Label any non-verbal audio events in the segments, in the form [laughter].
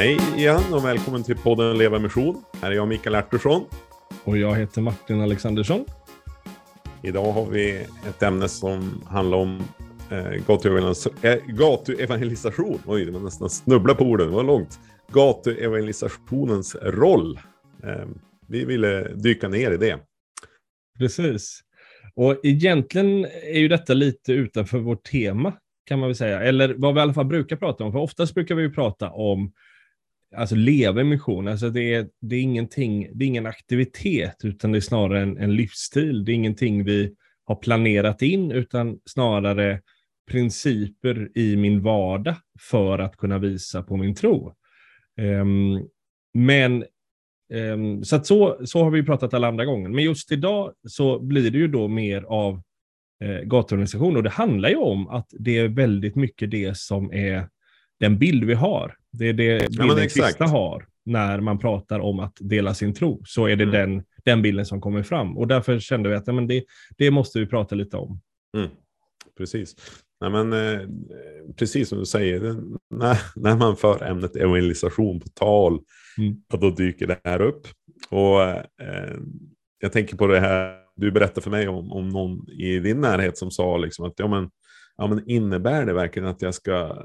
Hej igen och välkommen till podden Leva Mission. Här är jag Mikael Artursson. Och jag heter Martin Alexandersson. Idag har vi ett ämne som handlar om eh, gatuevangelisation. Oj, det var nästan snubbla på orden, det var långt. Gatuevangelisationens roll. Eh, vi ville dyka ner i det. Precis. Och egentligen är ju detta lite utanför vårt tema, kan man väl säga. Eller vad vi i alla fall brukar prata om. För oftast brukar vi ju prata om alltså leva i mission. Alltså det är, det är ingenting, det är ingen aktivitet, utan det är snarare en, en livsstil. Det är ingenting vi har planerat in, utan snarare principer i min vardag för att kunna visa på min tro. Um, men um, så, så, så har vi pratat alla andra gånger. Men just idag så blir det ju då mer av eh, gatuorganisation och det handlar ju om att det är väldigt mycket det som är den bild vi har. Det är det bilden ja, kristna har när man pratar om att dela sin tro. Så är det mm. den, den bilden som kommer fram. Och därför kände vi att men det, det måste vi prata lite om. Mm. Precis. Nej, men, eh, precis som du säger, när, när man för ämnet evangelisation på tal, mm. då dyker det här upp. Och eh, Jag tänker på det här, du berättade för mig om, om någon i din närhet som sa liksom att ja, men, ja, men innebär det verkligen att jag ska,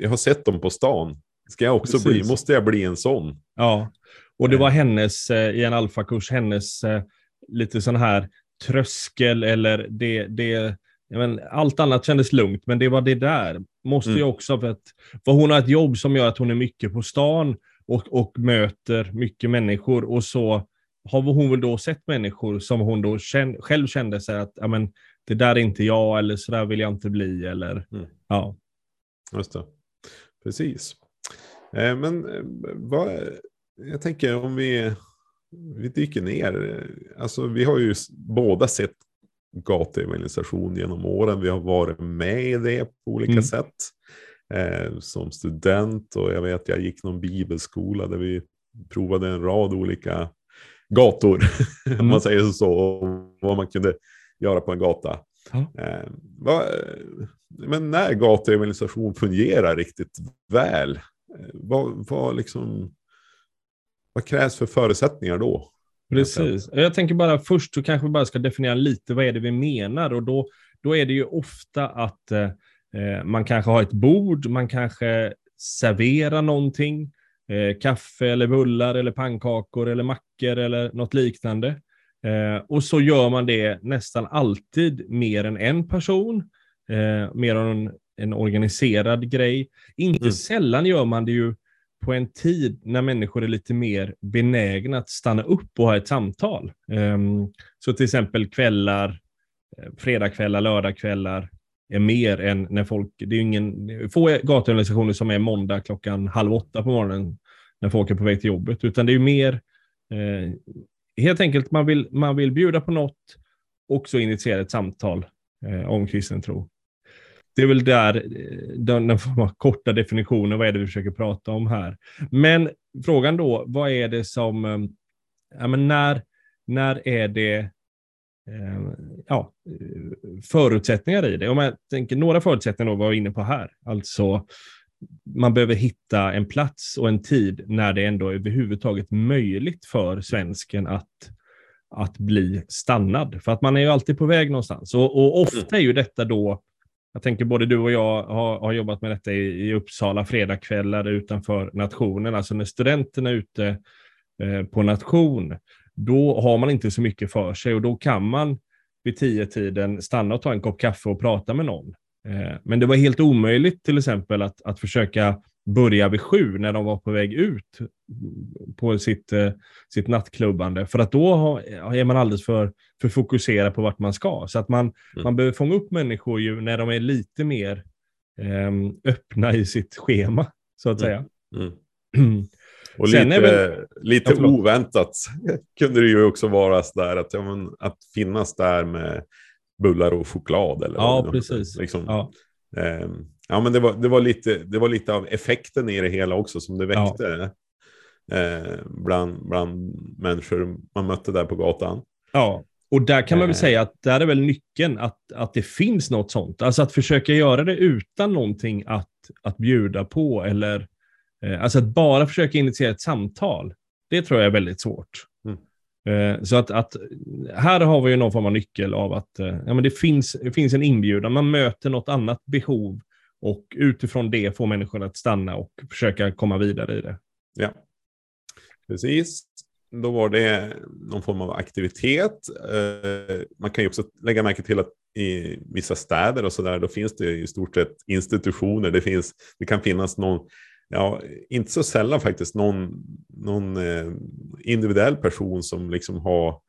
jag har sett dem på stan, ska jag också Precis. bli, måste jag bli en sån? Ja, och det var hennes, eh, i en alfakurs, hennes eh, lite sån här tröskel eller det, det men, allt annat kändes lugnt, men det var det där. Måste mm. ju också, för att för hon har ett jobb som gör att hon är mycket på stan och, och möter mycket människor och så har hon väl då sett människor som hon då känn, själv kände sig att ja, men, det där är inte jag eller så där vill jag inte bli. Eller, mm. ja. Just det. Precis. Eh, men eh, vad, jag tänker om vi, vi dyker ner. Alltså, vi har ju båda sett gatuevangelisation genom åren. Vi har varit med i det på olika mm. sätt. Eh, som student och jag vet jag gick någon bibelskola där vi provade en rad olika gator. Mm. [laughs] om man säger så. Och vad man kunde göra på en gata. Eh, vad, men när gatuevangelisation fungerar riktigt väl, eh, vad, vad, liksom, vad krävs för förutsättningar då? Precis. Jag tänker bara först så kanske vi bara ska definiera lite vad är det vi menar och då, då är det ju ofta att eh, eh man kanske har ett bord, man kanske serverar någonting, eh, kaffe eller bullar eller pannkakor eller mackor eller något liknande. Eh, och så gör man det nästan alltid mer än en person, eh, mer än en, en organiserad grej. Inte mm. sällan gör man det ju på en tid när människor är lite mer benägna att stanna upp och ha ett samtal. Um, så till exempel kvällar, eh, fredagkvällar, lördagkvällar är mer än när folk, det är ingen, få gatuorganisationer som är måndag klockan halv åtta på morgonen när folk är på väg till jobbet, utan det är mer eh, helt enkelt man vill, man vill bjuda på något och så initiera ett samtal eh, om kristen tro det är väl där eh, den, den korta definitionen, vad är det vi försöker prata om här. Men frågan då, vad är det som, eh, men när, när är det eh, ja, förutsättningar i det? Om jag tänker några förutsättningar då var jag inne på här, alltså man behöver hitta en plats och en tid när det ändå är överhuvudtaget möjligt för svensken att, att bli stannad. För att man är ju alltid på väg någonstans. Och, och ofta är ju detta då jag tänker både du och jag har, har jobbat med detta i, i Uppsala fredagskvällar utanför nationen. Alltså när studenterna är ute eh, på nation, då har man inte så mycket för sig och då kan man vid tio tiden stanna och ta en kopp kaffe och prata med någon. Eh, men det var helt omöjligt till exempel att, att försöka börja vid sju när de var på väg ut på sitt, eh, sitt nattklubbande. För att då har, är man alldeles för, för fokuserad på vart man ska. Så att man, mm. man behöver fånga upp människor ju när de är lite mer eh, öppna i sitt schema, så att mm. säga. Mm. [clears throat] Och Sen lite, väl... lite ja, oväntat [laughs] kunde det ju också vara sådär att, ja, men, att finnas där med bullar och choklad. Eller ja, precis. Liksom, ja. Eh, Ja, men det var, det, var lite, det var lite av effekten i det hela också som det väckte ja. eh, bland, bland människor man mötte där på gatan. Ja, och där kan man väl eh. säga att där är väl nyckeln att, att det finns något sånt. Alltså att försöka göra det utan någonting att, att bjuda på eller Eh, alltså att bara försöka initiera ett samtal, det tror jag är väldigt svårt. Eh, så att, att, här har vi ju någon form av nyckel av att eh, ja, men det, finns, det finns en inbjudan, man möter något annat behov och utifrån det får människor att stanna och försöka komma vidare i det. Ja, precis. Då var det någon form av aktivitet. Eh, man kan ju också lägga märke till att i vissa städer och så där, då finns det i stort sett institutioner. Det, finns, det kan finnas någon ja, inte så sällan faktiskt någon, någon eh, individuell person som liksom har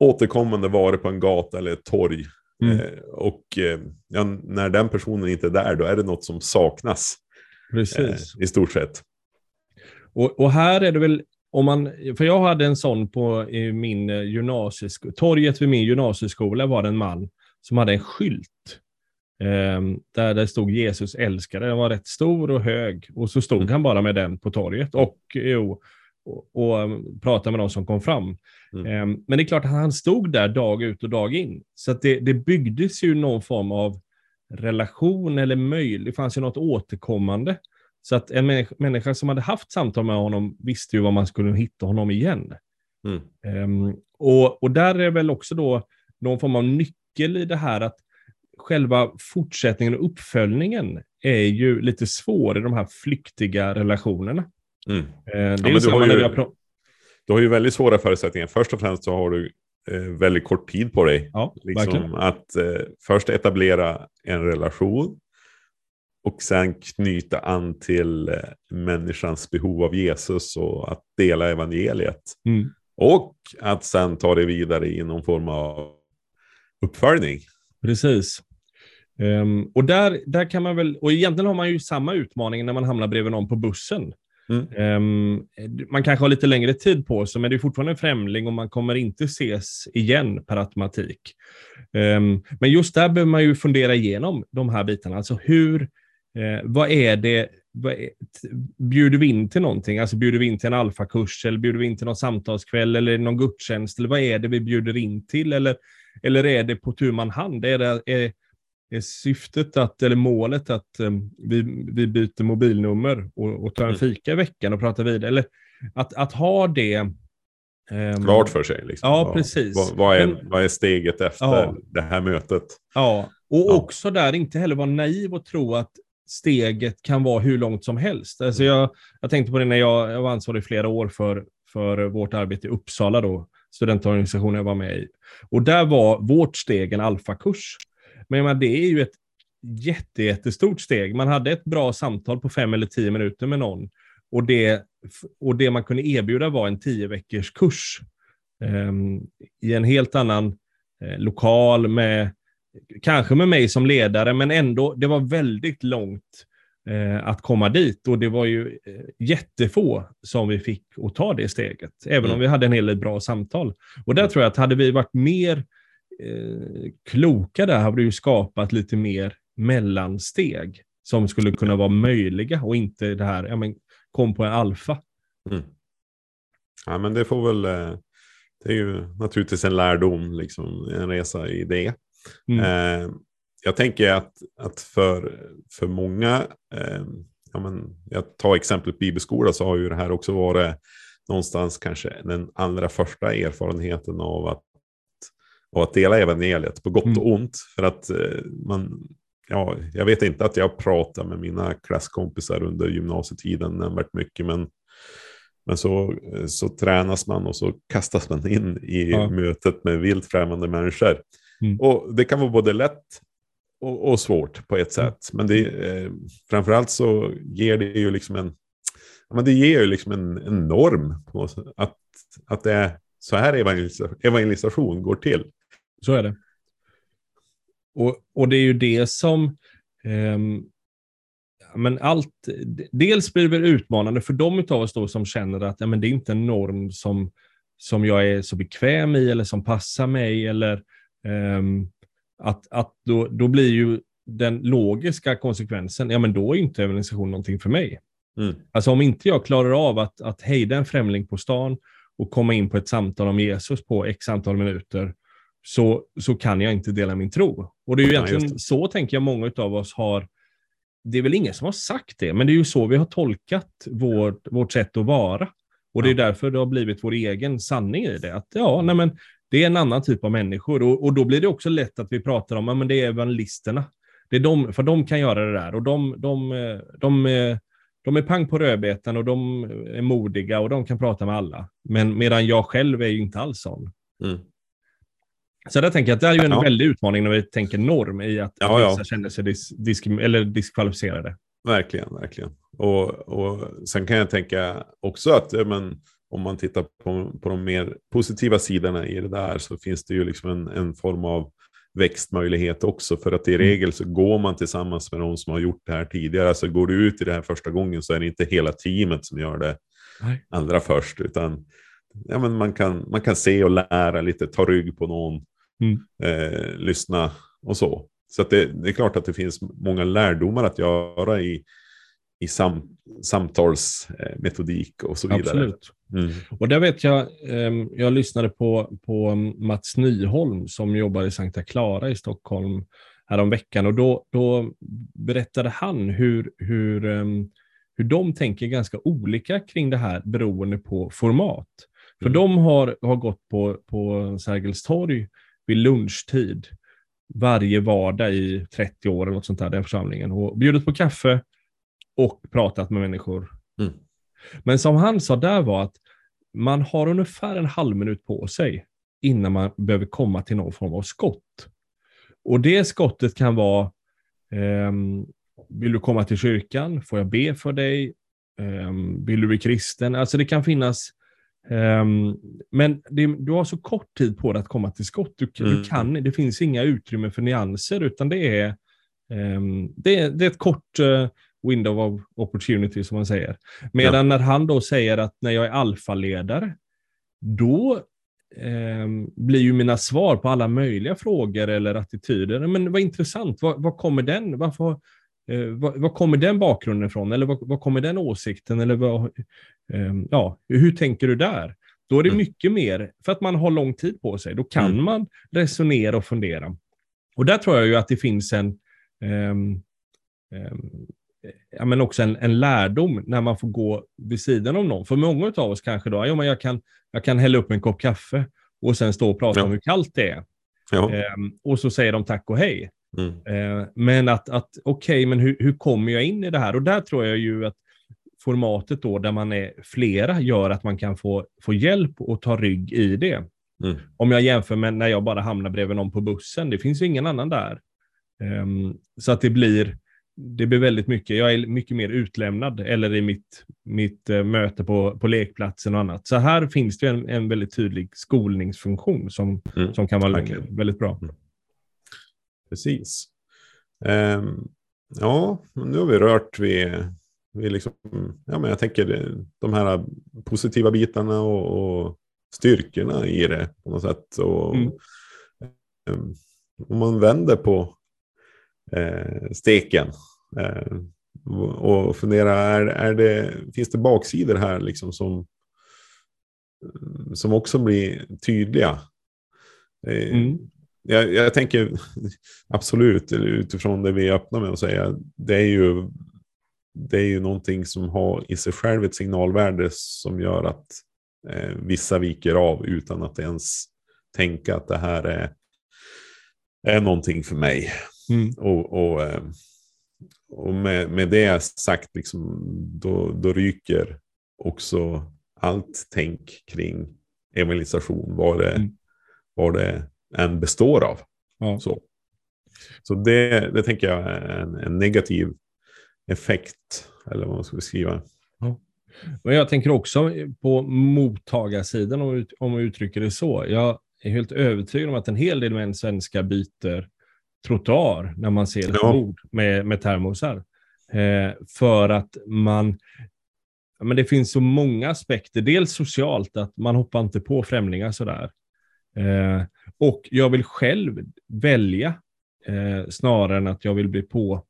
återkommande varit på en gata eller ett torg. Mm. Eh, och eh, ja, när den personen inte är där, då är det något som saknas. Precis. Eh, I stort sett. Och, och, här är det väl, om man, för jag hade en sån på i min gymnasieskola, torget vid min gymnasieskola var det en man som hade en skylt där det stod Jesus älskade. Den var rätt stor och hög. Och så stod mm. han bara med den på torget och, jo, och, och um, pratade med de som kom fram. Mm. Ehm, men det är klart att han stod där dag ut och dag in. Så det, det byggdes ju någon form av relation eller möjlighet. Det fanns ju något återkommande. Så att en människa som hade haft samtal med honom visste ju var man skulle hitta honom igen. Mm. Um, och, och där är väl också då någon form av nyckel i det här att själva fortsättningen och uppföljningen är ju lite svår i de här flyktiga relationerna. Mm. Eh, det är ja, ju samma när vi har Du har ju väldigt svåra förutsättningar. Först och främst så har du eh, väldigt kort tid på dig. Ja, liksom att eh, först etablera en relation och sen knyta an till eh, människans behov av Jesus och att dela evangeliet. Mm. Och att sen ta det vidare i någon form av uppföljning. Precis. Um, och där, där kan man väl, och egentligen har man ju samma utmaning när man hamnar bredvid någon på bussen. Mm. Um, man kanske har lite längre tid på sig, men det är fortfarande en främling och man kommer inte ses igen per automatik. Um, men just där behöver man ju fundera igenom de här bitarna. Alltså hur, uh, vad är det, vad är, bjuder vi in till någonting? Alltså bjuder vi in till en alfakurs eller bjuder vi in till någon samtalskväll eller någon gudstjänst? Eller vad är det vi bjuder in till? Eller, eller är det på tu man hand? Är det, är, är syftet att, eller målet att um, vi, vi byter mobilnummer och, och tar en mm. fika i veckan och pratar vidare? Eller att, att ha det um, klart för sig. Liksom. Ja, vad, precis. Vad, vad, är, Men, vad är steget efter ja. det här mötet? Ja, och ja. också där inte heller vara naiv och tro att steget kan vara hur långt som helst. Alltså jag, jag tänkte på det när jag, jag var ansvarig i flera år för, för vårt arbete i Uppsala, då, studentorganisation jag var med i. Och där var vårt steg en alfakurs. Men menar, det är ju ett jätte, jättestort steg. Man hade ett bra samtal på fem eller tio minuter med någon och det, och det man kunde erbjuda var en tio veckors kurs um, i en helt annan eh, lokal med kanske med mig som ledare, men ändå, det var väldigt långt eh, att komma dit och det var ju eh, jättefå som vi fick att ta det steget, även mm. om vi hade en hel del bra samtal. Och där mm. tror jag att hade vi varit mer eh, kloka där hade ju skapat lite mer mellansteg som skulle kunna vara möjliga och inte det här, ja men kom på en alfa. Mm. Ja men det får väl, eh, det är ju naturligtvis en lärdom, liksom, en resa i det. Mm. Eh, jag tänker att, att för, för många, eh, ja men, jag tar exemplet bibelskola så har ju det här också varit någonstans kanske den allra första erfarenheten av att och att dela evangeliet på gott och mm. ont. För att eh, man, ja, jag vet inte att jag pratar med mina klasskompisar under gymnasietiden nämnvärt mycket, men, men så, eh, så tränas man och så kastas man in i ja. mötet med vilt främmande människor. Mm. Och det kan vara både lätt och, och svårt på ett sätt. Men det, eh, framförallt så ger det ju liksom en, men det ger ju liksom en, en norm. Att, att det är så här evangelisation går till. Så är det. Och, och det är ju det som... Eh, men allt, dels blir det utmanande för de av oss då som känner att ja, men det är inte en norm som, som jag är så bekväm i eller som passar mig. Eller, eh, att, att då, då blir ju den logiska konsekvensen, ja men då är inte evangelisation någonting för mig. Mm. Alltså om inte jag klarar av att, att hejda en främling på stan och komma in på ett samtal om Jesus på x antal minuter, så, så kan jag inte dela min tro. Och det är ju egentligen så, tänker jag, många av oss har det är väl ingen som har sagt det, men det är ju så vi har tolkat vårt, vårt sätt att vara. Och det är därför det har blivit vår egen sanning i det. Att ja, nej men det är en annan typ av människor. Och, och då blir det också lätt att vi pratar om, ja men det är evangelisterna. Det är de, för de kan göra det där. Och de, de, de, de, de är pang på rödbetan och de är modiga och de kan prata med alla. Men medan jag själv är ju inte alls sån. Mm. Så där tänker jag att det är ju en ja. väldig utmaning när vi tänker norm i att ja, vissa ja. känner sig dis, disk, eller diskvalificerade. Verkligen, verkligen. Och, och sen kan jag tänka också att men, om man tittar på, på de mer positiva sidorna i det där så finns det ju liksom en, en form av växtmöjlighet också. För att i mm. regel så går man tillsammans med de som har gjort det här tidigare. Alltså går du ut i det här första gången så är det inte hela teamet som gör det Nej. allra först. Utan ja, men man, kan, man kan se och lära lite, ta rygg på någon, mm. eh, lyssna och så. Så det, det, är klart att det finns många lärdomar att göra i, i sam, samtalsmetodik och så vidare. Absolut. Mm. Och där vet jag, ehm, jag lyssnade på, på Mats Nyholm som jobbar i Sankta Clara i Stockholm häromveckan och då, då berättade han hur, hur, ehm, hur de tänker ganska olika kring det här beroende på format. För mm. de har, har gått på, på Sergels torg vid lunchtid varje vardag i 30 år eller något sånt där, den församlingen, och bjudit på kaffe och pratat med människor. Mm. Men som han sa där var att man har ungefär en halv minut på sig innan man behöver komma till någon form av skott. Och det skottet kan vara, eh, vill du komma till kyrkan? Får jag be för dig? Eh, vill du bli kristen? Alltså det kan finnas Um, men det, du har så kort tid på dig att komma till skott. Du, mm. du kan, det finns inga utrymme för nyanser, utan det är, um, det, det, är ett kort uh, window of opportunity, som man säger. Medan ja. när han då säger att när jag är alfaledare, då um, blir ju mina svar på alla möjliga frågor eller attityder, men vad intressant, vad, vad kommer den, varför, Eh, vad, vad, kommer den bakgrunden ifrån? Eller vad, vad kommer den åsikten? Eller vad, eh, ja, hur tänker du där? Då är det mm. mycket mer, för att man har lång tid på sig, då kan mm. man resonera och fundera. Och där tror jag ju att det finns en, eh, ja, men också en, en, lärdom när man får gå vid sidan om någon. För många av oss kanske då, ja, men jag, kan, jag kan hälla upp en kopp kaffe och sen stå och prata ja. om hur kallt det är. Ja. Ehm, och så säger de tack och hej. Mm. Eh, men att, att okej, okay, men hur, hur kommer jag in i det här? Och där tror jag ju att formatet då, där man är flera, gör att man kan få, få hjälp och ta rygg i det. Mm. Om jag jämför med när jag bara hamnar bredvid någon på bussen, det finns ju ingen annan där. Um, så att det blir, det blir väldigt mycket, jag är mycket mer utlämnad, eller i mitt, mitt uh, möte på, på lekplatsen och annat. Så här finns det en, en väldigt tydlig skolningsfunktion som, mm. som kan vara okay. väldigt bra. Mm. Precis. Um, ja, nu har vi rört vid, vid liksom, ja, men jag tänker de här positiva bitarna och, och styrkorna i det på något sätt. Och, mm. um, om man vänder på eh, steken eh, och funderar, är, är det, finns det baksidor här liksom som, som också blir tydliga? Eh, mm jag, jag, tänker absolut utifrån det vi öppnar med att säga. Det är ju, det är ju någonting som har i sig själv ett signalvärde som gör att eh, vissa viker av utan att ens tänka att det här är, är någonting för mig. Mm. Och, och, eh, och med, med det sagt, liksom, då, då ryker också allt tänk kring evangelisation. Vad det, mm. vad det än består av. Ja. Så, så det, det tänker jag är en, en, negativ effekt, eller vad man ska beskriva. Ja. Men jag tänker också på mottagarsidan, om, om man uttrycker det så. Jag är helt övertygad om att en hel del män svenskar byter trottoar när man ser ett ja. bord med, med termosar. Eh, för att man, men det finns så många aspekter. Dels socialt, att man hoppar inte på främlingar sådär. Eh, och jag vill själv välja eh, snarare än att jag vill bli på.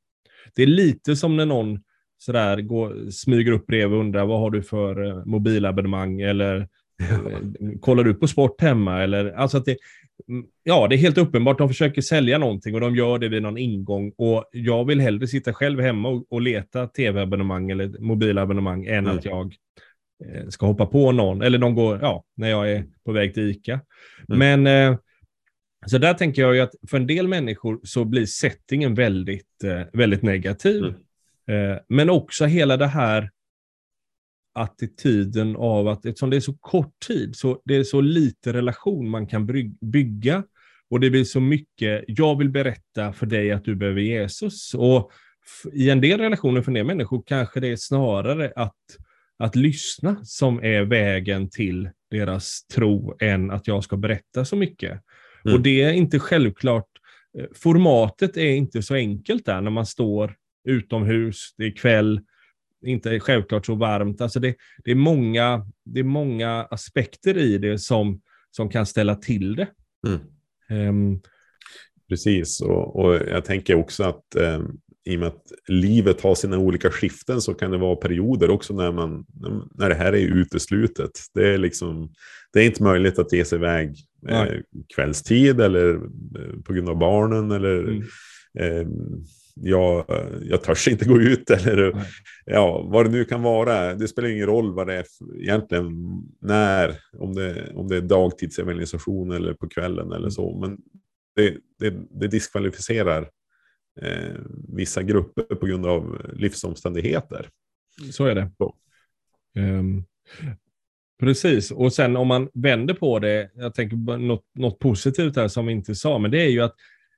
Det är lite som när någon sådär går, smyger upp bredvid och undrar vad har du för eh, mobilabonnemang eller kollar du på sport hemma? Eller, alltså att det, mm, ja, det är helt uppenbart. De försöker sälja någonting och de gör det vid någon ingång. Och jag vill hellre sitta själv hemma och, och leta tv-abonnemang eller mobilabonnemang än mm. att jag eh, ska hoppa på någon. Eller de går, ja, när jag är på väg till ICA. Mm. Men eh, så där tänker jag ju att för en del människor så blir settingen väldigt, eh, väldigt negativ. Mm. Eh, men också hela det här attityden av att eftersom det är så kort tid, så det är så lite relation man kan bygga och det blir så mycket, jag vill berätta för dig att du behöver Jesus. Och i en del relationer för en del människor kanske det är snarare att, att lyssna som är vägen till deras tro än att jag ska berätta så mycket. Mm. Och det är inte självklart, eh, formatet är inte så enkelt där när man står utomhus, det är kväll, inte självklart så varmt. Alltså det, det, är många, det är många aspekter i det som, som kan ställa till det. Mm. Um, Precis, och, och, jag tänker också att um, i och med att livet har sina olika skiften så kan det vara perioder också när, man, när det här är uteslutet. Det är, liksom, det är inte möjligt att ge sig iväg eh, kvällstid eller eh, på grund av barnen eller mm. eh, jag, jag törs inte gå ut [laughs] eller ja, vad det nu kan vara. Det spelar ingen roll vad det är egentligen när, om det, om det är dagtidsevangelisation eller på kvällen eller mm. så. Men det, det, det diskvalificerar eh, vissa grupper på grund av livsomständigheter. Så är det. Så. Um, precis, och sen om man vänder på det, jag tänker något, något positivt här som vi inte sa, men det är ju att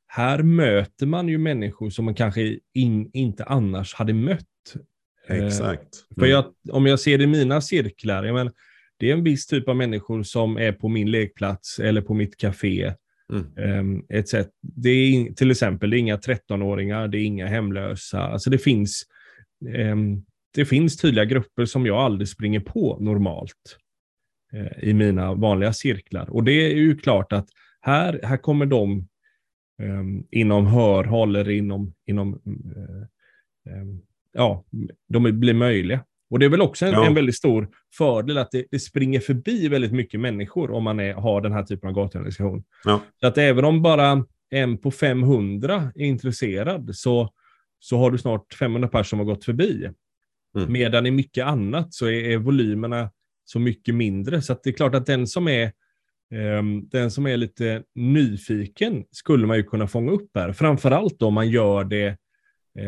här möter man ju människor som man kanske in, inte annars hade mött. Eh, Exakt. Mm. För jag, om jag ser det i mina cirklar, jag menar, det är en viss typ av människor som är på min lekplats eller på mitt café. Mm. Ett sätt. Det är till exempel det är inga 13-åringar, det är inga hemlösa. Alltså det finns, um, det finns tydliga grupper som jag aldrig springer på normalt uh, i mina vanliga cirklar. Och det är ju klart att här, här kommer de inom hörhåll eller inom, inom uh, um, ja, de blir möjliga. Och det är väl också en, ja. en väldigt stor fördel att det, det, springer förbi väldigt mycket människor om man är, har den här typen av gatuorganisation. Ja. Så att även om bara en på 500 är intresserad så, så har du snart 500 personer som har gått förbi. Mm. Medan i mycket annat så är, är volymerna så mycket mindre. Så det är klart att den som är den som är lite nyfiken skulle man ju kunna fånga upp här. Framförallt om man gör det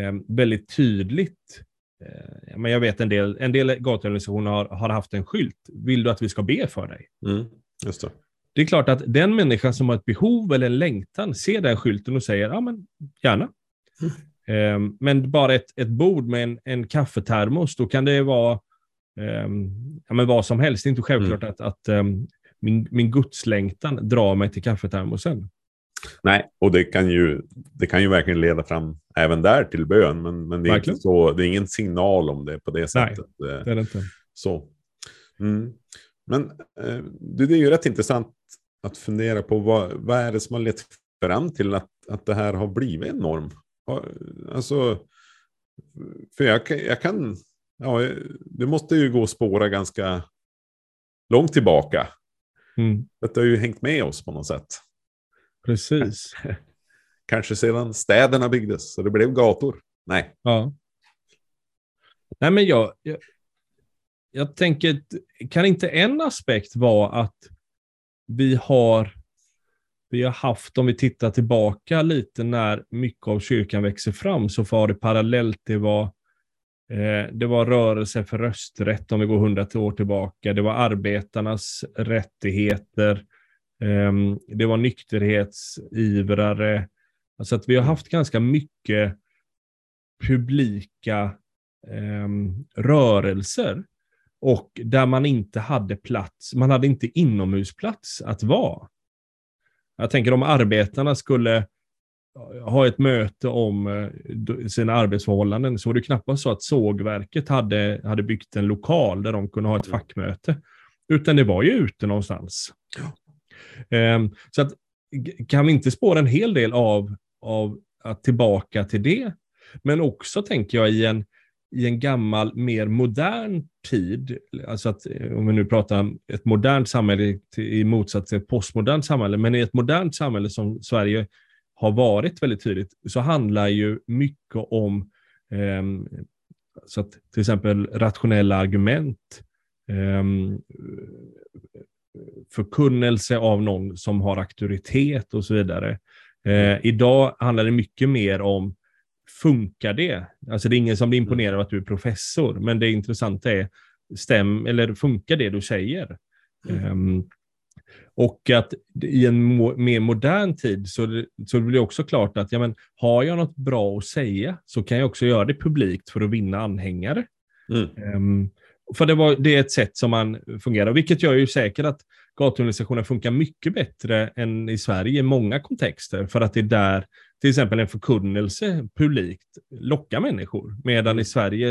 um, väldigt tydligt. Uh, men jag vet en del, en del gatuorganisationer har, har, haft en skylt. Vill du att vi ska be för dig? Mm, just det. det är klart att den människan som har ett behov eller en längtan ser den skylten och säger ja men gärna. Mm. [laughs] Um, men bara ett, ett bord med en, en kaffetermos, då kan det vara ja, men vad som helst. Det är inte självklart mm. att, att min, min gudslängtan drar mig till kaffetermosen. Nej, och det kan, ju, det kan ju verkligen leda fram även där till bön, men, men det, är inte så, det är ingen signal om det på det sättet. Nej, det är det inte. Så. Mm. Men eh, det är ju rätt intressant att fundera på vad, vad är det som har lett fram till att, att det här har blivit en norm? Alltså, för jag, jag kan, ja, det måste ju gå att spåra ganska långt tillbaka. Mm. Det har ju hängt med oss på något sätt. Precis. [laughs] Kanske sedan städerna byggdes så det blev gator. Nej. Ja. Nej, men jag, jag, jag tänker, kan inte en aspekt vara att vi har, vi har haft, om vi tittar tillbaka lite när mycket av kyrkan växer fram, så var det parallellt det var Eh, det var rörelse för rösträtt om vi går hundra år tillbaka. Det var arbetarnas rättigheter. Ehm, det var nykterhetsivrare. Alltså att vi har haft ganska mycket publika ehm, rörelser och där man inte hade plats. Man hade inte inomhusplats att vara. Jag tänker om arbetarna skulle ha ett möte om eh, sina arbetsförhållanden så var det knappast så att sågverket hade, hade byggt en lokal där de kunde ha ett mm. fackmöte. Utan det var ju ute någonstans. Um, så att, kan vi inte spåra en hel del av, av att tillbaka till det? Men också tänker jag i en, i en gammal, mer modern tid, alltså att om vi nu pratar om ett modernt samhälle i motsats till ett postmodernt samhälle, men i ett modernt samhälle som Sverige har varit väldigt tydligt, så handlar ju mycket om eh, så att till exempel rationella argument, eh, förkunnelse av någon som har auktoritet och så vidare. Eh, idag handlar det mycket mer om funkar det? Alltså det är ingen som blir imponerad av att du är professor, men det intressanta är, stäm, eller funkar det du säger? Mm. Um, och att i en mo mer modern tid så, så blir det också klart att ja, men, har jag något bra att säga så kan jag också göra det publikt för att vinna anhängare. Mm. Um, för det, var, det är ett sätt som man fungerar, vilket gör ju säkert att gatuorganisationer funkar mycket bättre än i Sverige i många kontexter, för att det är där till exempel en förkunnelse publikt lockar människor, medan i mm. Sverige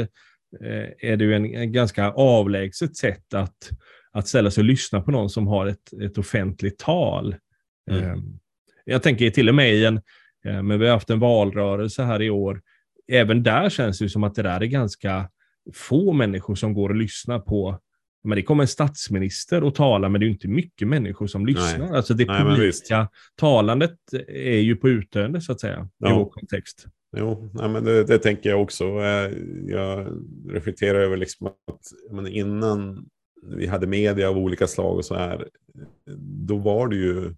eh, är det ju en, en, ganska avlägset sätt att, att ställa sig och lyssna på någon som har ett, ett offentligt tal. Mm. Eh, jag tänker till och med i en, eh, men vi har haft en valrörelse här i år, även där känns det som att det där är ganska få människor som går och lyssnar på men det kommer en statsminister och talar, men det är inte mycket människor som lyssnar. Nej. Alltså det politiska talandet är ju på utdöende, så att säga, ja. i vår kontext. Jo, nej, men det, det, tänker jag också. Eh, jag reflekterar över liksom att men innan vi hade media av olika slag och så här, då var det ju,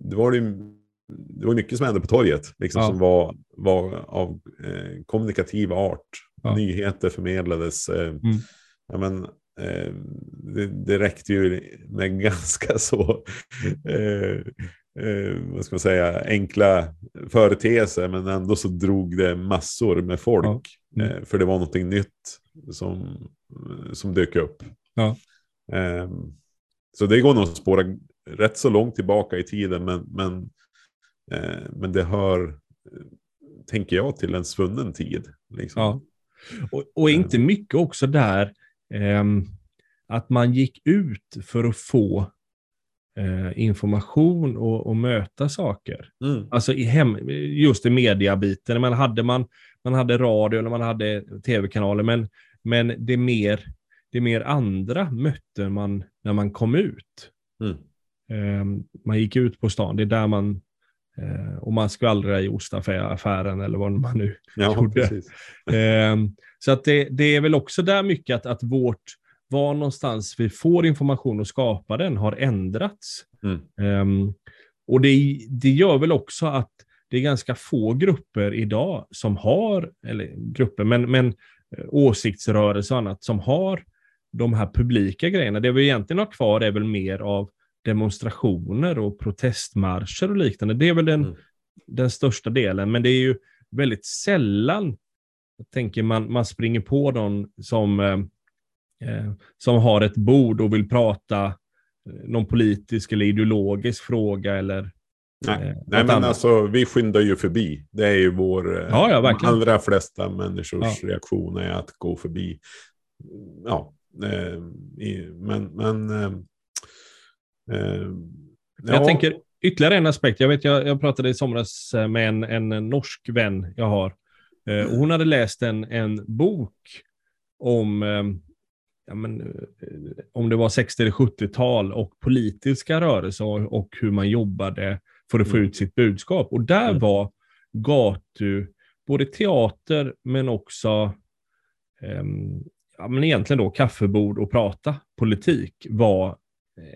det var det ju, det var mycket som hände på torget, liksom, ja. som var, var av eh, kommunikativ art. Ja. Nyheter förmedlades. Eh, mm. ja, men, Eh, det, det räckte ju med [laughs] ganska så eh, eh, vad ska man säga, enkla företeelser men ändå så drog det massor med folk. Ja. Mm. för det var någonting nytt som, som dök upp. Ja. så det går nog att spåra rätt så långt tillbaka i tiden men, men, men det hör, tänker jag, till en svunnen tid. Liksom. Ja. Och, och inte mycket också där eh, att man gick ut för att få eh, information och, och, möta saker. Mm. Alltså i hem, just i mediabiten. Man hade, man, man hade radio eller man hade tv-kanaler, men, men det, mer, det mer andra mötte man när man kom ut. Mm. Eh, man gick ut på stan, det är där man Eh, och man skvallrar i ostaffären eller vad man nu ja, [laughs] gjorde. Eh, så att det, det, är väl också där mycket att, att vårt, var någonstans vi får information och skapar den har ändrats. Mm. Eh, och det, det gör väl också att det är ganska få grupper idag som har, eller grupper, men, men eh, åsiktsrörelser och annat som har de här publika grejerna. Det vi egentligen har kvar är väl mer av demonstrationer och protestmarscher och liknande. Det är väl den, mm. den största delen, men det är ju väldigt sällan, jag tänker man, man springer på någon som, eh, eh som har ett bord och vill prata eh, någon politisk eller ideologisk fråga eller Nej, eh, nej men annat. alltså vi skyndar ju förbi. Det är ju vår, eh, ja, ja, de allra flesta människors ja. reaktion är att gå förbi. Ja, men, men eh, Eh, ja. Jag tänker ytterligare en aspekt. Jag vet, jag, jag pratade i somras eh, med en, en norsk vän jag har. Eh, och hon hade läst en, en bok om, ja, men, om det var 60 eller 70-tal och politiska rörelser och, och, hur man jobbade för att få mm. ut sitt budskap. Och där mm. var gatu, både teater men också um, ja, men egentligen då kaffebord och prata politik var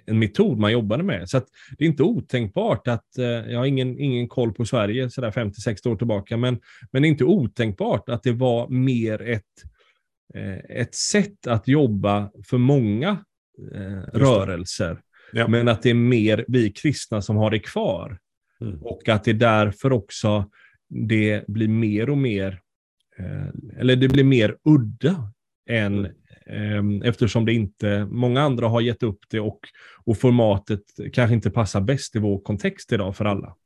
en metod man jobbade med. Så det är inte otänkbart att, eh, jag har ingen, ingen koll på Sverige sådär 50-60 år tillbaka, men, men det är inte otänkbart att det var mer ett, eh, ett sätt att jobba för många eh, rörelser. Ja. Men att det är mer vi kristna som har det kvar. Mm. Och att det är därför också det blir mer och mer, eh, eller det blir mer udda än mm. Ehm, eftersom det inte, många andra har gett upp det och, och formatet kanske inte passar bäst i vår kontext idag för alla.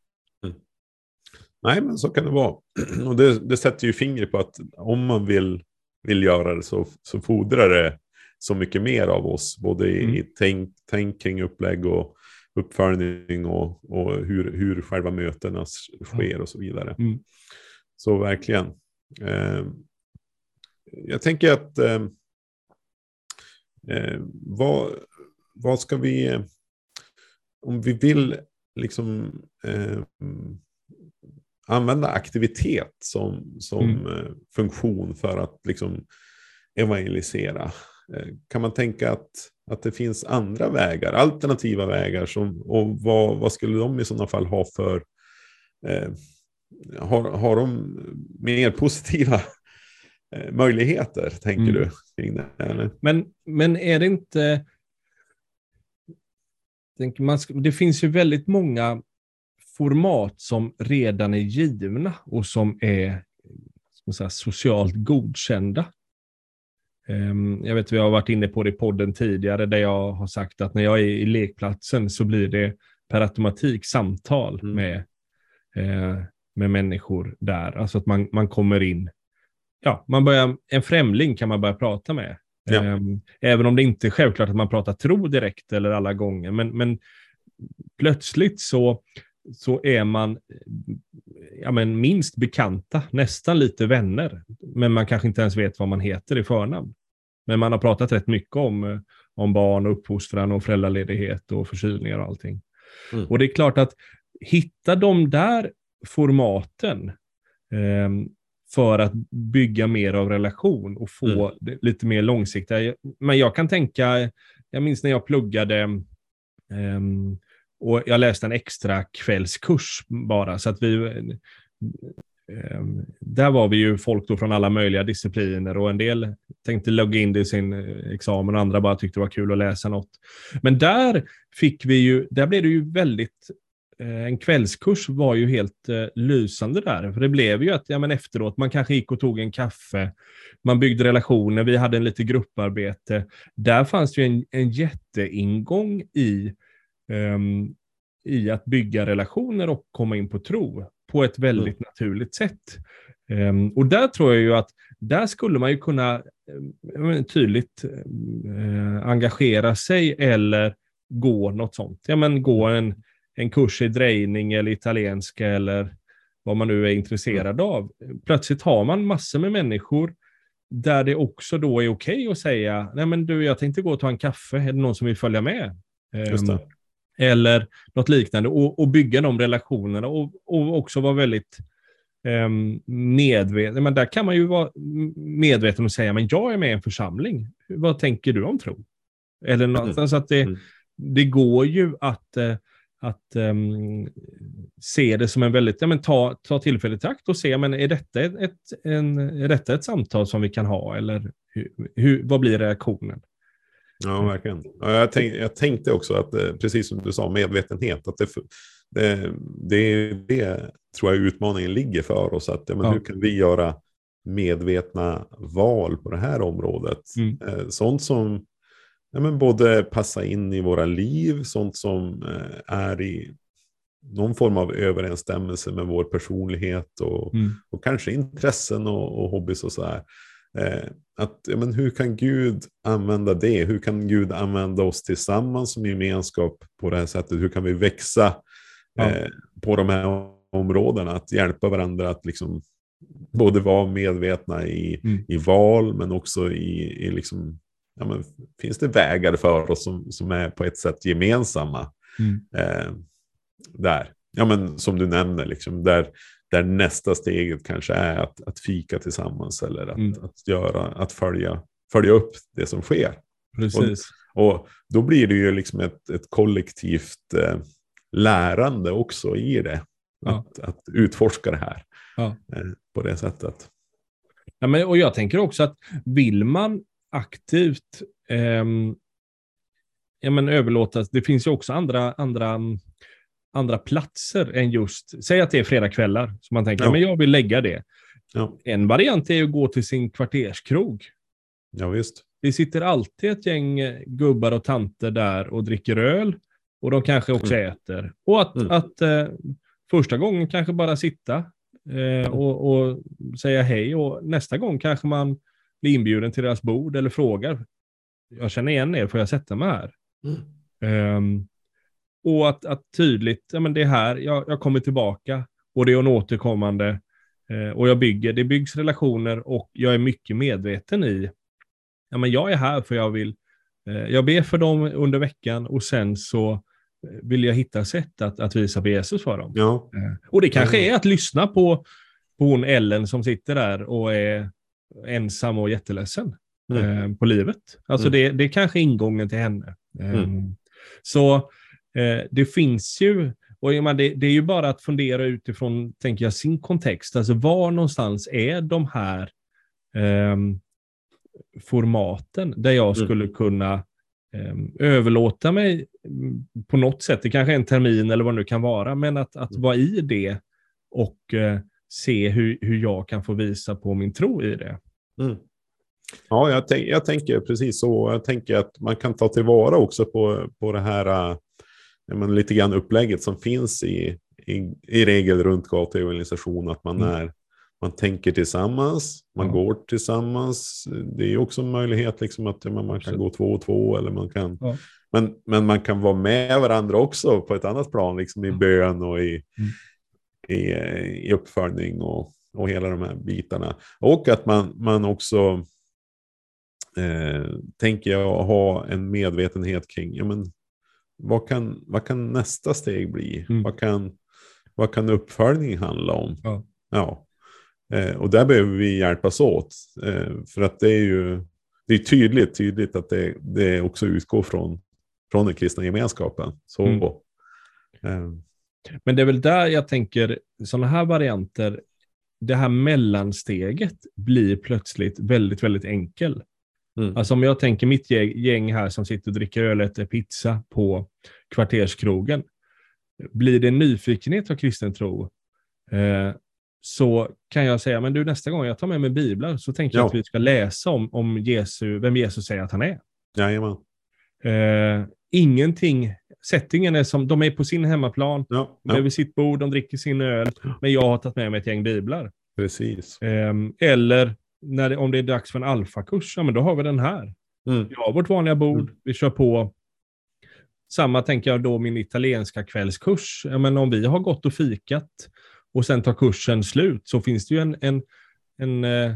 Mm. Nej, men så kan det vara. [clears throat] Och det, det, sätter ju fingret på att om man vill, vill göra det så, så fordrar det så mycket mer av oss. Både i, mm. i tänk, tänk kring upplägg och uppföljning och, och hur, hur själva mötena sker och så vidare. Mm. Så verkligen. Eh, jag tänker att eh, eh, vad, vad ska vi, om vi vill liksom eh, använda aktivitet som, som mm. Eh, funktion för att liksom evangelisera. Eh, kan man tänka att, att det finns andra vägar, alternativa vägar, som, och vad, vad skulle de i sådana fall ha för... Eh, har, har de mer positiva möjligheter, tänker mm. du? Kring det, eller? Men, men är det inte... Man, det finns ju väldigt många format som redan är givna och som är säga, socialt godkända. Ehm, jag vet att vi har varit inne på det i podden tidigare där jag har sagt att när jag är i lekplatsen så blir det per automatik samtal mm. med, eh, med människor där. Alltså att man, man kommer in, ja, man börjar, en främling kan man börja prata med. Ja. Ehm, även om det inte är självklart att man pratar tro direkt eller alla gånger, men, men plötsligt så, så är man ja, men minst bekanta, nästan lite vänner. Men man kanske inte ens vet vad man heter i förnamn. Men man har pratat rätt mycket om, om barn och uppfostran och föräldraledighet och förkylningar och allting. Mm. Och det är klart att hitta de där formaten eh, för att bygga mer av relation och få mm. lite mer långsiktiga. Men jag kan tänka, jag minns när jag pluggade eh, och jag läste en extra kvällskurs bara, så att vi... Ehm, där var vi ju folk då från alla möjliga discipliner och en del tänkte logga in det i sin eh, examen och andra bara tyckte det var kul att läsa något. Men där fick vi ju, där blev det ju väldigt en kvällskurs var ju helt uh, lysande där. För det blev ju att ja, men efteråt, man kanske gick och tog en kaffe, man byggde relationer, vi hade en lite grupparbete. Där fanns ju en, en jätteingång i um, i att bygga relationer och komma in på tro på ett väldigt mm. naturligt sätt. Um, och där tror jag ju att där skulle man ju kunna um, tydligt uh, engagera sig eller gå något sånt. Ja, men gå en, en kurs i drejning eller italienska eller vad man nu är intresserad mm. av. Plötsligt har man massor med människor där det också då är okej okay att säga, nej men du, jag tänkte gå och ta en kaffe, är det någon som vill följa med? Det eller något liknande och, och bygga de relationerna och, och också vara väldigt eh, medveten. Men där kan man ju vara medveten och säga, men jag är med i en församling. Vad tänker du om tro? Eller någonstans mm. att det, mm. det går ju att, eh, att um, se det som en väldigt, ja men ta, ta tillfället i akt och se, men är detta ett, ett, en, är detta ett samtal som vi kan ha eller hur, hur, vad blir reaktionen? Ja, verkligen. Ja, jag, tänk, jag tänkte också att, eh, precis som du sa, medvetenhet. Att det, det, det är det, tror jag, utmaningen ligger för oss. Att, ja, men ja. Hur kan vi göra medvetna val på det här området? Mm. Eh, sånt som ja, men både passar in i våra liv, sånt som eh, är i någon form av överensstämmelse med vår personlighet och, mm. och kanske intressen och, och hobbys och så här. Eh, att, ja, men hur kan Gud använda det? Hur kan Gud använda oss tillsammans som gemenskap på det här sättet? Hur kan vi växa ja. eh, på de här områdena? Att hjälpa varandra att liksom både vara medvetna i, mm. i val men också i, i liksom, ja, men, finns det vägar för oss som, som är på ett sätt gemensamma? Mm. Eh, där. Ja, men som du nämner, liksom, där där nästa steget kanske är att, att fika tillsammans eller att, mm. att, göra, att följa, följa upp det som sker. Precis. Och, och då blir det ju liksom ett, ett kollektivt eh, lärande också i det. Ja. Att, att utforska det här ja. eh, på det sättet. Ja, men, och jag tänker också att vill man aktivt eh, ja, men överlåta, det finns ju också andra, andra andra platser än just, säg att det är fredagskvällar, så man tänker, ja. men jag vill lägga det. Ja. En variant är att gå till sin kvarterskrog. Ja, visst. Det sitter alltid ett gäng gubbar och tanter där och dricker öl. Och de kanske också mm. äter. Och att, mm. att eh, första gången kanske bara sitta eh, och, och, säga hej. Och nästa gång kanske man blir inbjuden till deras bord eller frågar. Jag känner igen er, får jag sätta mig här? Mm. Um, och att, att tydligt, ja men det här, jag, jag kommer tillbaka och det är en återkommande Eh, och jag bygger, det byggs relationer och jag är mycket medveten i, ja men jag är här för jag vill, eh, jag ber för dem under veckan och sen så eh, vill jag hitta sätt att, att visa på Jesus för dem. Ja. Eh, och det kanske är att lyssna på, på hon Ellen som sitter där och är ensam och jätteledsen Mm. eh, på livet. Alltså Mm. det, det är kanske ingången till henne. Eh, Mm. Så eh, det finns ju, och jag menar, det, det är ju bara att fundera utifrån, tänker jag, sin kontext. Alltså var någonstans är de här ehm, formaten där jag Mm. skulle kunna ehm, överlåta mig på något sätt. Det kanske är en termin eller vad det nu kan vara, men att, att vara i det och eh, se hur, hur jag kan få visa på min tro i det. Mm. Ja, jag, tänk, jag tänker precis så. Jag tänker att man kan ta tillvara också på, på det här äh, men lite grann upplägget som finns i, i, i regel runt gatuevangelisation. Att man, Mm. är, man tänker tillsammans, man Ja. går tillsammans. Det är också en möjlighet liksom att men man kan gå två och två. Eller man kan, Ja. men, men man kan vara med varandra också på ett annat plan, liksom i Mm. bön och i, Mm. I, i uppföljning och, och hela de här bitarna. Och att man, man också eh, tänker jag ha en medvetenhet kring, ja men vad kan, vad kan nästa steg bli? Mm. Vad, kan, vad kan uppföljning handla om? Ja. Ja. Eh, och där behöver vi hjälpas åt. Eh, för att det är ju det är tydligt, tydligt att det, det också utgår från, från den kristna gemenskapen. Så, Mm. eh, Men det är väl där jag tänker, sådana här varianter, det här mellansteget blir plötsligt väldigt, väldigt enkel. mm, Alltså om jag tänker mitt gäng- här som sitter och dricker öl och äter pizza på kvarterskrogen. Blir det nyfikenhet av kristen tro eh, så kan jag säga, men du nästa gång jag tar med mig biblar så tänker jag Ja. att vi ska läsa om, om Jesu, vem Jesus säger att han är. jajamän. Eh, ingenting, settingen är som, de är på sin hemmaplan, Ja, de är ja, vid sitt bord, de dricker sin öl, men jag har tagit med mig ett gäng biblar. precis. Ehm, eller när det, om det är dags för en alfakurs, ja men då har vi den här. Mm, Vi har vårt vanliga bord, Mm. vi kör på. Samma tänker jag då min italienska kvällskurs. Ja, men om vi har gått och fikat och sen tar kursen slut så finns det ju en, en, en eh,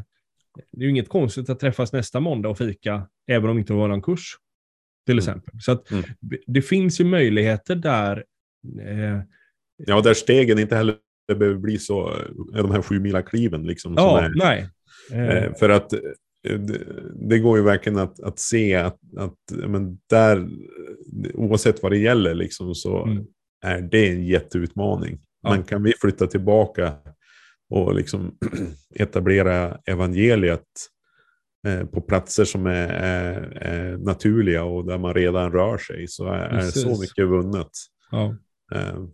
det är ju inget konstigt att träffas nästa måndag och fika, även om det inte var någon kurs. Till Mm. exempel. Så att Mm. det finns ju möjligheter där. Eh, Ja, där stegen inte heller behöver bli så, eh, de här sju mila kliven liksom. som ja, är, nej. Eh, Eh, för att eh, det, det går ju verkligen att, att se att, att men där, oavsett vad det gäller, liksom, så Mm. är det en jätteutmaning. Ja. Men kan vi flytta tillbaka och liksom [clears throat] etablera evangeliet på platser som är, är, är naturliga och där man redan rör sig så är, är så mycket vunnet. ja. Eh,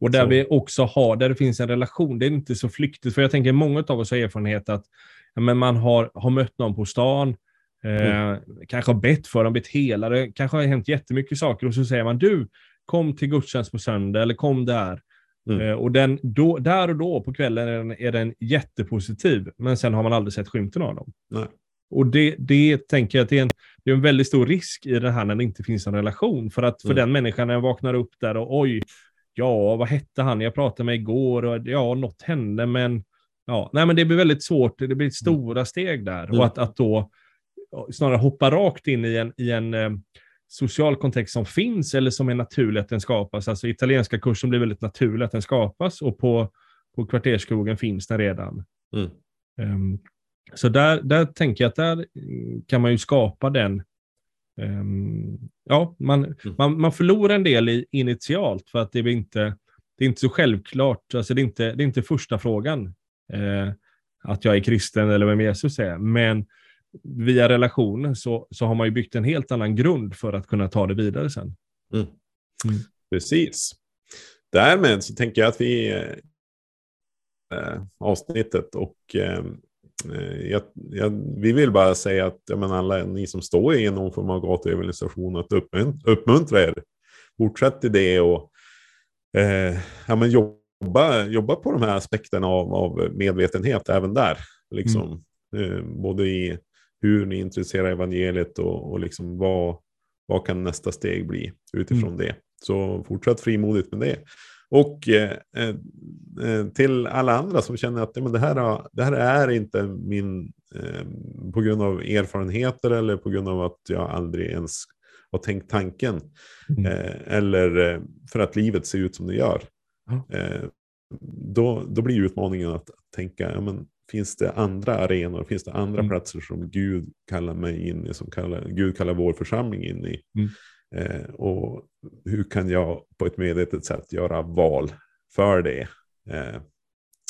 Och där Så. vi också har, där det finns en relation, det är inte så flyktigt. För jag tänker många av oss har erfarenhet att ja, men man har, har mött någon på stan, eh, kanske har bett för dem, bett hela, det kanske har hänt jättemycket saker och så säger man du, kom till gudstjänst på söndag eller kom där. Mm. Eh, och den, då, där och då på kvällen är den, är den jättepositiv, men sen har man aldrig sett skymten av dem. nej. Och det, det tänker jag att det är, en, det är en väldigt stor risk i det här när det inte finns en relation. För att för Mm. den människan när jag vaknar upp där och oj, ja, vad hette han jag pratade med igår och ja, något hände, men ja, nej, men det blir väldigt svårt. Det blir stora steg där Mm. och att, att då snarare hoppa rakt in i en, i en eh, social kontext som finns eller som är naturlig att den skapas. Alltså italienska kursen blir väldigt naturlig att den skapas och på, på kvarterskrogen finns den redan. Mm. Ehm, så där, där tänker jag att där kan man ju skapa den. ehm, ja, man, Mm. man, man förlorar en del i, initialt för att det är inte, det är inte så självklart. Alltså det, är inte, det är inte första frågan eh, att jag är kristen eller vem Jesus är. Men via relationen så, så har man ju byggt en helt annan grund för att kunna ta det vidare sen. Mm. Mm. Precis. Därmed så tänker jag att vi eh, avsnittet och eh, eh, jag, jag, vi vill bara säga att ja, men alla ni som står i någon form av gatuevangelisation att uppmunt, uppmuntra er. Fortsätt i det och eh, ja, men jobba, jobba på de här aspekterna av, av medvetenhet även där. Liksom. Eh, både i hur ni intresserar evangeliet och, och liksom vad, vad kan nästa steg bli utifrån det. Så fortsätt frimodigt med det. Och eh, eh, till alla andra som känner att men det, här, det här är inte min, eh, på grund av erfarenheter eller på grund av att jag aldrig ens har tänkt tanken. Mm. Eh, eller eh, för att livet ser ut som det gör. Mm. då, då blir utmaningen att tänka, ja, men, finns det andra arenor, finns det andra mm. platser som Gud kallar mig in i, som kallar, Gud kallar vår församling in i. Mm. Eh, och hur kan jag på ett medvetet sätt göra val för det? Eh,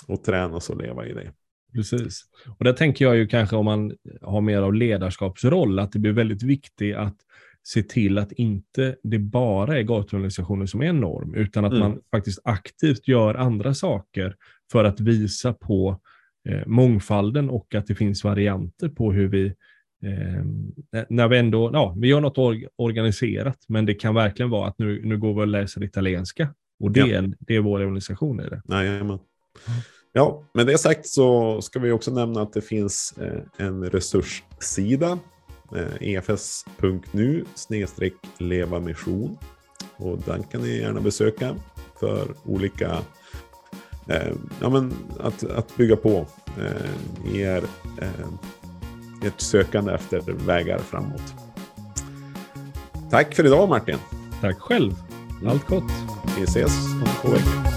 och tränas och leva i det. Precis. Och där tänker jag ju kanske om man har mer av ledarskapsroll, att det blir väldigt viktigt att se till att inte det bara är gatuorganisationer som är en norm, utan att mm. man faktiskt aktivt gör andra saker för att visa på eh, mångfalden och att det finns varianter på hur vi Eh, när vi ändå, ja, vi gör något or organiserat, men det kan verkligen vara att nu, nu går vi och läser italienska. Och det, ja. är, det är vår organisation. Är det. Jajamän. Ja, med det sagt så ska vi också nämna att det finns eh, en resurssida, eh, efs.nu leva mission. Och den kan ni gärna besöka för olika, eh, ja men att, att bygga på eh, er eh, ert sökande efter vägar framåt. Tack för idag Martin. Tack själv. Allt gott. Vi ses om två veckor.